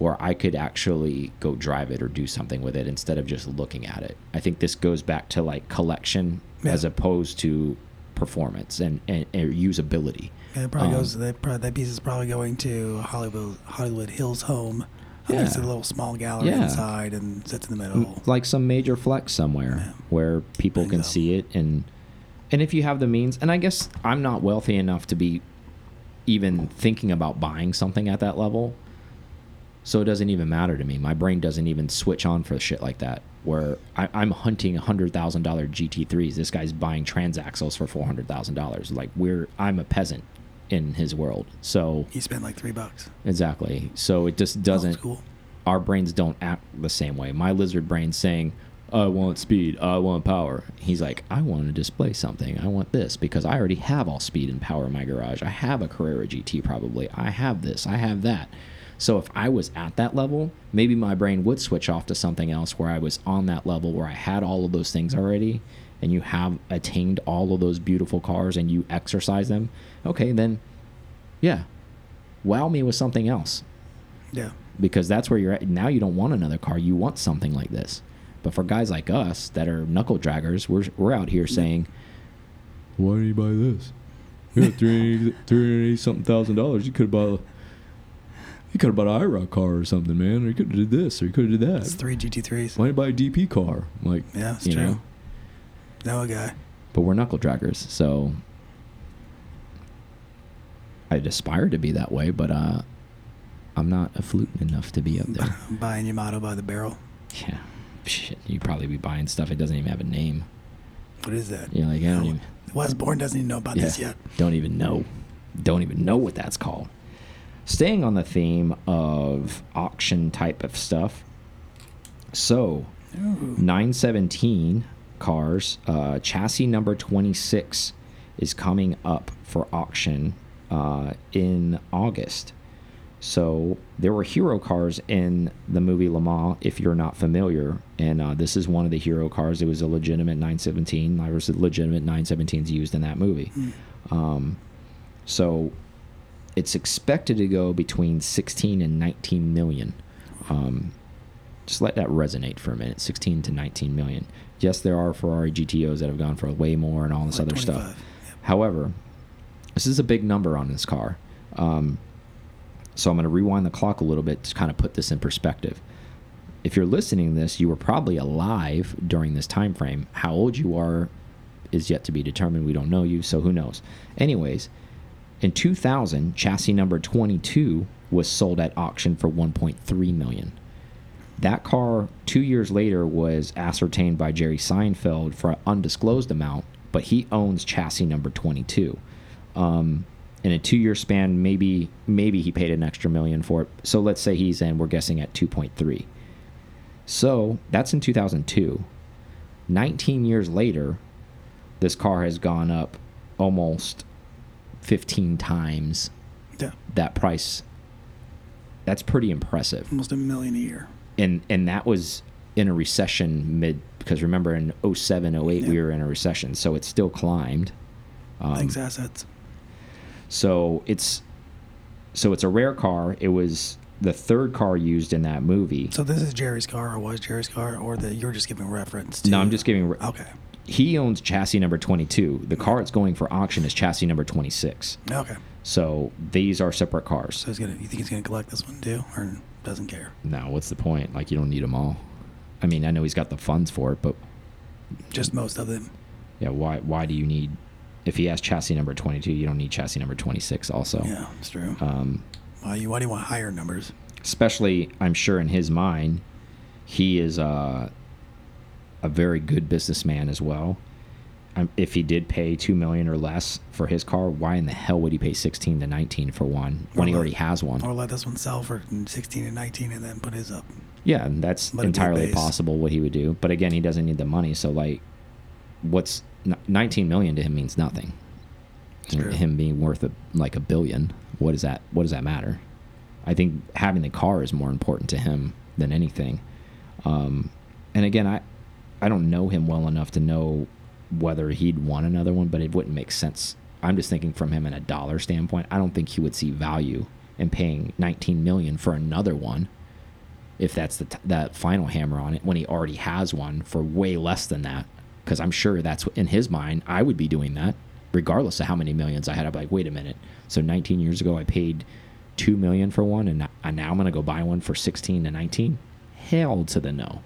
where I could actually go drive it or do something with it instead of just looking at it. I think this goes back to like collection Yeah. as opposed to performance and, and, and usability. Yeah, it probably Um, goes. That, that piece is probably going to Hollywood Hollywood Hills home. Think it's a little small gallery Yeah. inside and sits in the middle. like some major flex somewhere Yeah. where people can so. see it and and if you have the means and i guess i'm not wealthy enough to be even thinking about buying something at that level so it doesn't even matter to me my brain doesn't even switch on for shit like that where I, i'm hunting $100000 gt3s this guy's buying transaxles for $400000 like we're i'm a peasant in his world so He spent like three bucks. exactly so it just Oh, doesn't it's cool. our brains don't act the same way. My lizard brain's saying, I want speed. I want power. He's like, I want to display something. I want this because I already have all speed and power in my garage. I have a Carrera GT probably. I have this. I have that. So if I was at that level, maybe my brain would switch off to something else where I was on that level where I had all of those things already and you have attained all of those beautiful cars and you exercise them. Okay, then yeah. Wow me with something else Yeah. because that's where you're at. Now you don't want another car. You want something like this. But for guys like us that are knuckle draggers, we're, we're out here saying, why did you buy this? You got 380 something thousand dollars. You could have you could have bought an IROC car or something, man. Or you could have did this, or you could have did It's that. three GT3s. Why did you buy a DP car? Like, Yeah, it's you true. know. A guy. But we're knuckle draggers, so I'd aspire to be that way, but uh, I'm not affluent enough to be up there. *laughs* Buying your Yamato by the barrel. yeah, shit. You'd probably be buying stuff. It doesn't even have a name. What is that? You're like, I don't even. Westbourne doesn't even know about Yeah, this yet. Don't even know. Don't even know what that's called. Staying on the theme of auction type of stuff. So, Ooh. 917 cars, uh, chassis number 26 is coming up for auction uh, in August. So there were hero cars in the movie Le Mans, if you're not familiar, and uh, this is one of the hero cars. It was a legitimate 917. There was a legitimate 917s used in that movie. Um, so it's expected to go between 16 and 19 million. Um, just let that resonate for a minute 16 to 19 million. Yes, there are Ferrari GTOs that have gone for way more and all this Like other stuff. Yep. However, this is a big number on this car. Um, so I'm going to rewind the clock a little bit to kind of put this in perspective. If you're listening to this, you were probably alive during this time frame. How old you are is yet to be determined. We don't know you, so who knows? Anyways, in 2000, chassis number 22 was sold at auction for 1.3 million. That car, two years later, was ascertained by Jerry Seinfeld for an undisclosed amount, but he owns chassis number 22. Um, in a two-year span, maybe maybe he paid an extra million for it. So let's say he's in. We're guessing at 2.3. So that's in 2002. 19 years later, this car has gone up almost 15 times Yeah. that price. That's pretty impressive Almost a million a year. and and that was in a recession mid because remember in 07 08 we were in a recession so it still climbed um, Thanks, assets. so it's so it's a rare car it was the third car used in that movie So this is Jerry's car, or was Jerry's car, or that you're just giving reference to? no i'm just giving Okay. He owns chassis number 22 the car it's going for auction is chassis number 26 Okay. so these are separate cars So he's gonna. You think he's gonna collect this one too, or doesn't care? no what's the point like you don't need them all i mean i know he's got the funds for it but Just most of them. yeah why why do you need if he has chassis number 22 you don't need chassis number 26 also Yeah, it's true. um, why you? Why do you want higher numbers? especially i'm sure in his mind he is uh, a very good businessman as well. Um, if he did pay two million or less for his car why in the hell would he pay 16 to 19 for one when he let- already has one? Or let this one sell for 16 and 19, and then put his up. yeah and that's Let it be a entirely possible what he would do. But again he doesn't need the money so like what's n- 19 million to him means nothing. Him being worth a, like a billion what does that what does that matter? I think having the car is more important to him than anything. Um, and again i i don't know him well enough to know whether he'd want another one but it wouldn't make sense. I'm just thinking from him in a dollar standpoint. I don't think he would see value in paying 19 million for another one if that's the that final hammer on it when he already has one for way less than that. Because i'm sure that's in his mind i would be doing that regardless of how many millions i had. I'd be like wait a minute. So 19 years ago i paid 2 million for one and now, i'm going to go buy one for 16 to 19 hell to the no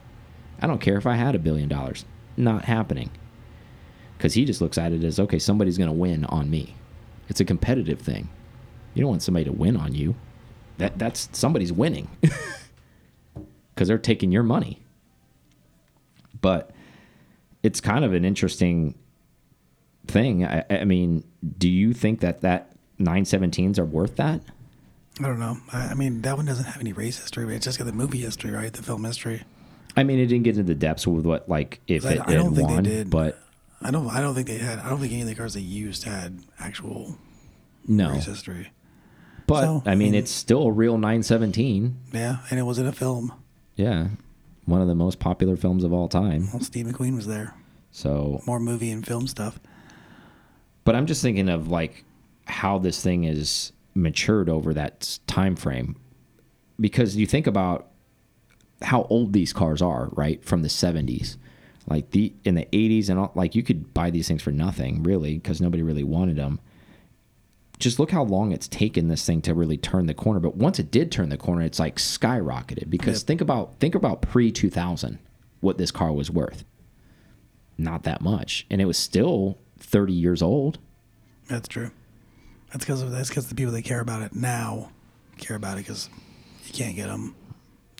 i don't care if i had a billion dollars not happening because he just looks at it as okay somebody's going to win on me it's a competitive thing you don't want somebody to win on you that that's somebody's winning *laughs* because they're taking your money. But it's kind of an interesting thing. I, I mean, do you think that that 917s are worth that? I don't know. I, I mean, that one doesn't have any race history, but it's just got the movie history, right? The film history. I mean, it didn't get into the depths with what like if it I had don't think they did. but I don't. I don't think they had. I don't think any of the cars they used had actual no. race history. But So, I I mean, mean- it's still a real 917. Yeah, and it was in a film. Yeah, one of the most popular films of all time. Well, Steve McQueen was there. So, More movie and film stuff. but I'm just thinking of like how this thing is matured over that time frame, because you think about how old these cars are, right, from the 70s. Like the in the 80s and all, like you could buy these things for nothing really because nobody really wanted them. Just look how long it's taken this thing to really turn the corner. But once it did turn the corner, it's like skyrocketed. Because Yep. think about think about pre 2000, what this car was worth. Not that much, and it was still 30 years old. That's true. That's because that's because the people that care about it now care about it because you can't get them.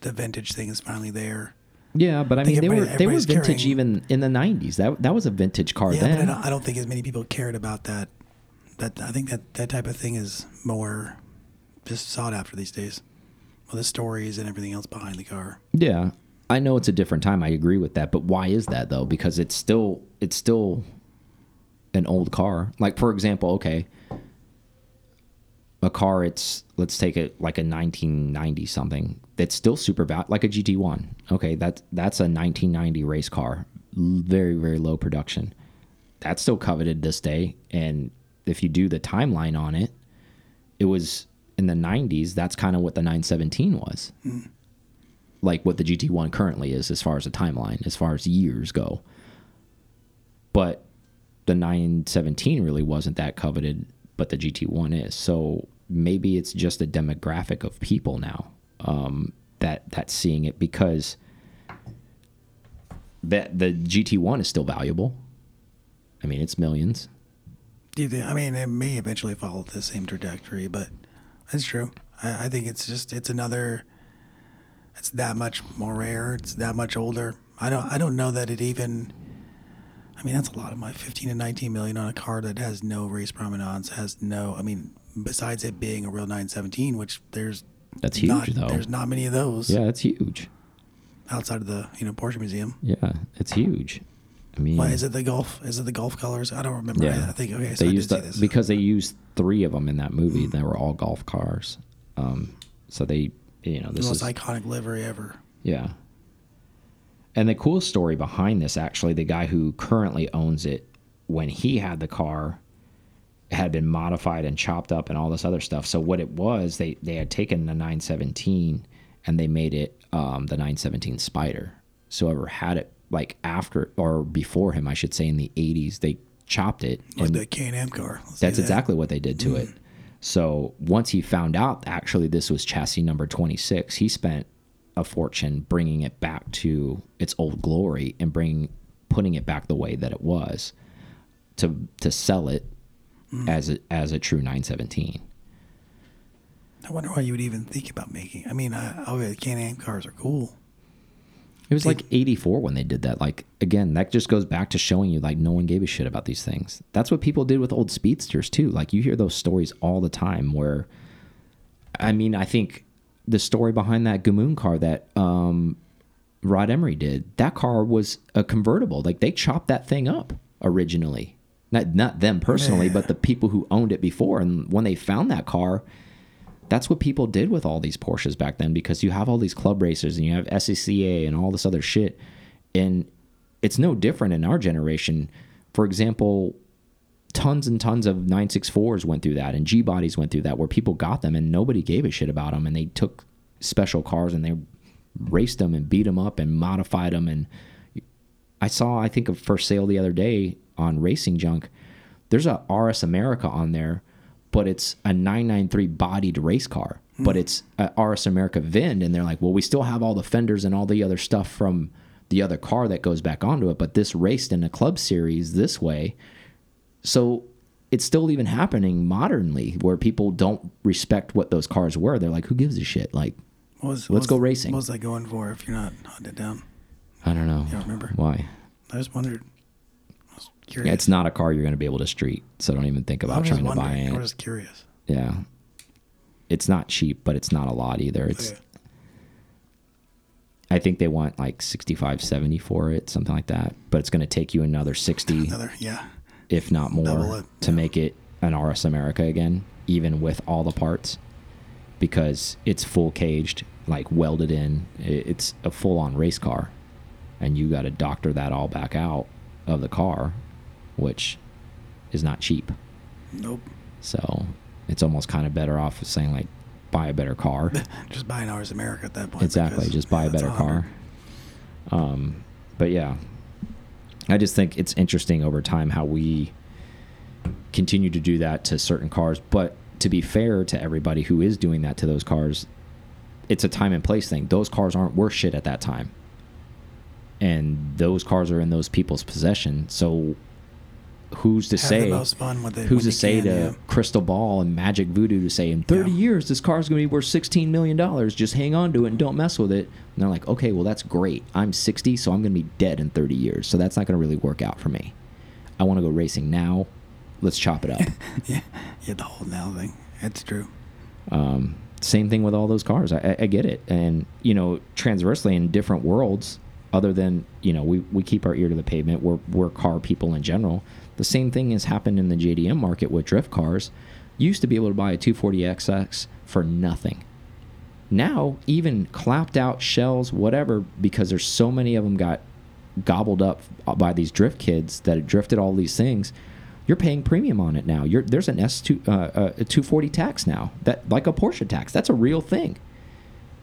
The vintage thing is finally there. Yeah, but I mean they were they were vintage carrying- even in the 90s. That that was a vintage car Yeah, but I then. don't, I don't think as many people cared about that. That I think that that type of thing is more just sought after these days. Well, the stories and everything else behind the car. Yeah, I know it's a different time. I agree with that, but why is that though? Because it's still it's still an old car. Like for example, okay, a car. It's let's take it like a 1990 something. That's still super bad, like a GT1. Okay, that's that's a 1990 race car. Very very low production. That's still coveted this day. And if you do the timeline on it, it was in the 90s. That's kind of what the 917 was hmm. like what the GT1 currently is as far as the timeline, as far as years go. But the 917 really wasn't that coveted, but the GT1 is. So maybe it's just a demographic of people now um, that that's seeing it because that the GT1 is still valuable. I mean, it's millions. Do you think, I mean, it may eventually follow the same trajectory, but that's true. I, I think it's just it's another. It's that much more rare. It's that much older. I don't. I don't know that it even. I mean, that's a lot of my 15 to 19 million on a car that has no race provenance. Has no. I mean, besides it being a real 917, which there's That's huge, not, though. There's not many of those Yeah, it's huge. outside of the you know Porsche Museum. Yeah, it's huge. I mean, Why is it the Gulf? Is it the Gulf colors? I don't remember. Yeah, I, I think okay. So they used the, this. because they used three of them in that movie. They were all Gulf cars. Um, so they, you know, the this most is iconic livery ever. yeah. And the cool story behind this, actually, the guy who currently owns it, when he had the car, had been modified and chopped up and all this other stuff. So what it was, they they had taken the 917 and they made it um, the 917 Spyder. So whoever had it like after or before him, I should say, in the 80s, they chopped it Like and the Can-Am car. Let's that's that. exactly what they did to it. So once he found out actually this was chassis number 26, he spent a fortune bringing it back to its old glory and bringing putting it back the way that it was to to sell it as a, as a true 917. I wonder why you would even think about making. I mean, I, the Can-Am cars are cool. It was like 84 when they did that. Like again, that just goes back to showing you like no one gave a shit about these things. That's what people did with old speedsters too. Like you hear those stories all the time where I mean, I think the story behind that Gamoon car that um Rod Emory did, that car was a convertible. Like they chopped that thing up originally. Not not them personally, Yeah. but the people who owned it before and when they found that car, that's what people did with all these Porsches back then because you have all these club racers and you have SCCA and all this other shit. And it's no different in our generation. For example, tons and tons of 964s went through that and G bodies went through that where people got them and nobody gave a shit about them and they took special cars and they raced them and beat them up and modified them and I saw I think a first sale the other day on Racing Junk. There's a RS America on there, but it's a 993 bodied race car, hmm. but it's a RS America VIN and they're like, "Well, we still have all the fenders and all the other stuff from the other car that goes back onto it, but this raced in a club series this way." So it's still even happening modernly where people don't respect what those cars were. They're like, "Who gives a shit?" Like, was, Let's what go racing. What was that going for if you're not hunted down? I don't know. I don't remember? Why? I just wondered. I was curious. Yeah, it's not a car you're going to be able to street, so don't even think about trying to buy it. I was curious. Yeah. It's not cheap, but it's not a lot either. It's. I think they want like 65, 70 for it, something like that. But it's going to take you another 60, Another, yeah. if not more, it, to yeah. make it an RS America again, even with all the parts, because it's full caged, like welded in. It's a full on race car, and you got to doctor that all back out of the car, which is not cheap. Nope. So it's almost kind of better off saying like buy a better car. *laughs* Just buy an RS America at that point. exactly, just buy yeah, a better car. Um, but yeah, I just think it's interesting over time how we continue to do that to certain cars. But to be fair to everybody who is doing that to those cars, it's a time and place thing. Those cars aren't worth shit at that time. And those cars are in those people's possession. So who's to Have say the most fun with it. who's to say can, to yeah. crystal ball and magic voodoo to say in 30 Yeah. years this car's going to be worth 16 million dollars just hang on to it and don't mess with it and they're like okay well that's great i'm 60 so i'm going to be dead in 30 years so that's not going to really work out for me i want to go racing now let's chop it up *laughs* yeah, yeah, the whole now thing. that's true. um, same thing with all those cars I, I- I get it and you know transversely in different worlds other than you know we, we keep our ear to the pavement. We're, we're car people in general. The same thing has happened in the jdm market with drift cars. You used to be able to buy a 240SX for nothing. Now even clapped out shells whatever because there's so many of them got gobbled up by these drift kids that drifted all these things you're paying premium on it now. You're there's an s2 uh, uh, a 240 tax now that like a porsche tax. That's a real thing.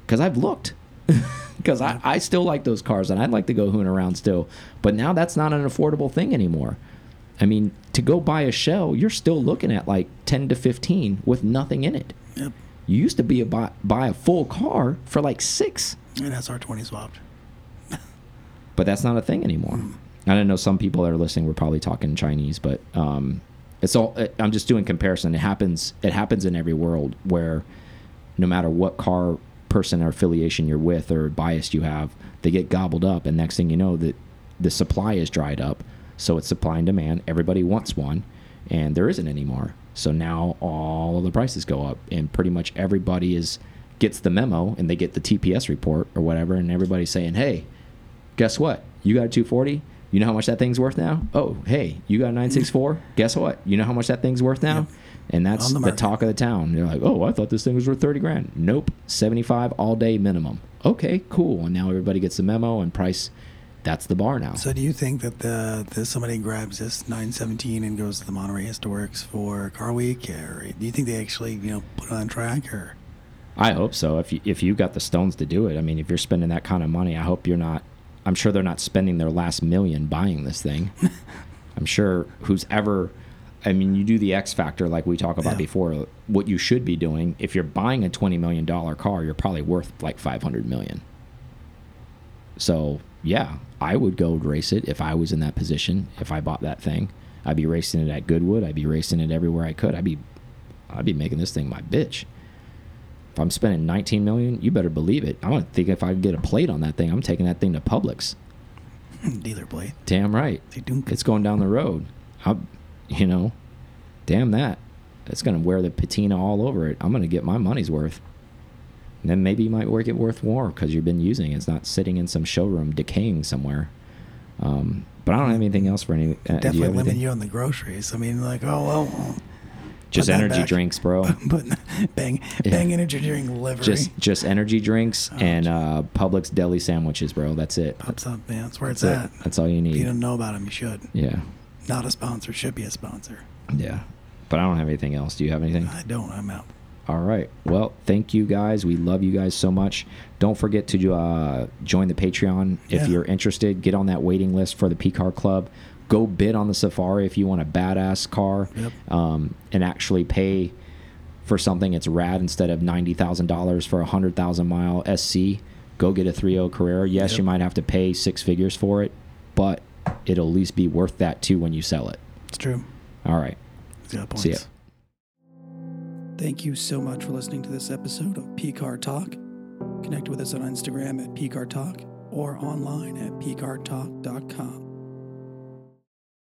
Because i've looked *laughs* because I, I still like those cars and i'd like to go hoon around still but now that's not an affordable thing anymore i mean to go buy a shell you're still looking at like 10 to 15 with nothing in it Yep. you used to be a buy, buy a full car for like six And that's SR20 swapped. *laughs* but that's not a thing anymore. I don't know. Some people that are listening were probably talking Chinese, but um, it's all. I'm just doing comparison. It happens. It happens in every world where, no matter what car person or affiliation you're with or bias you have, they get gobbled up, and next thing you know, that the supply is dried up. So it's supply and demand. Everybody wants one, and there isn't anymore. So now all of the prices go up, and pretty much everybody is gets the memo, and they get the TPS report or whatever, and everybody's saying, "Hey, guess what? You got a 240. You know how much that thing's worth now? Oh, hey, you got a 964. Guess what? You know how much that thing's worth now? Yep. And that's the the, talk of the town. They're like, oh, I thought this thing was worth 30 grand. Nope, 75 all day minimum. Okay, cool. And now everybody gets the memo and price. That's the bar now. So do you think that the, the somebody grabs this 917 and goes to the Monterey Historics for Car Week, or do you think they actually you know put it on track, or I hope so. If you if you got the stones to do it, I mean, if you're spending that kind of money, I hope you're not. I'm sure they're not spending their last million buying this thing. *laughs* I'm sure who's ever. I mean, you do the X factor like we talked about Yeah. before. What you should be doing if you're buying a twenty million dollar car, you're probably worth like five hundred million. So yeah, I would go race it if I was in that position. If I bought that thing, I'd be racing it at Goodwood. I'd be racing it everywhere I could. I'd be, I'd be making this thing my bitch. If I'm spending 19 million, you better believe it. I'm gonna think if I get a plate on that thing, I'm taking that thing to Publix. *laughs* dealer plate? Damn right. It's going down the road. I, you know, damn that. It's gonna wear the patina all over it. I'm gonna get my money's worth. And then maybe you might work it worth more because you've been using it. It's not sitting in some showroom decaying somewhere. Um, but I don't have anything else for any. Uh, do you Definitely limit you on the groceries. I mean, like, oh well, Just energy back. drinks, bro. *laughs* but bang, Yeah. bang energy drink livery. just just energy drinks Oh, and uh, Publix deli sandwiches, bro. That's it. pops up, man. That's where That's it's it. at. That's all you need. If you don't know about them, you should. Yeah, Not a sponsor, should be a sponsor. yeah. But I don't have anything else. Do you have anything? I don't. I'm out. All right. Well, thank you guys. We love you guys so much. Don't forget to uh, join the Patreon if Yeah. you're interested. Get on that waiting list for the PCAR Club. Go bid on the Safari if you want a badass car Yep. um, and actually pay for something that's rad instead of ninety thousand dollars for a hundred thousand mile SC. Go get a 3.0 Carrera. Yes, Yep. you might have to pay six figures for it, but it'll at least be worth that too when you sell it. It's true. All right. Points. See ya. Thank you so much for listening to this episode of PCAR Talk. Connect with us on Instagram at PCAR Talk or online at PCARTalk.com.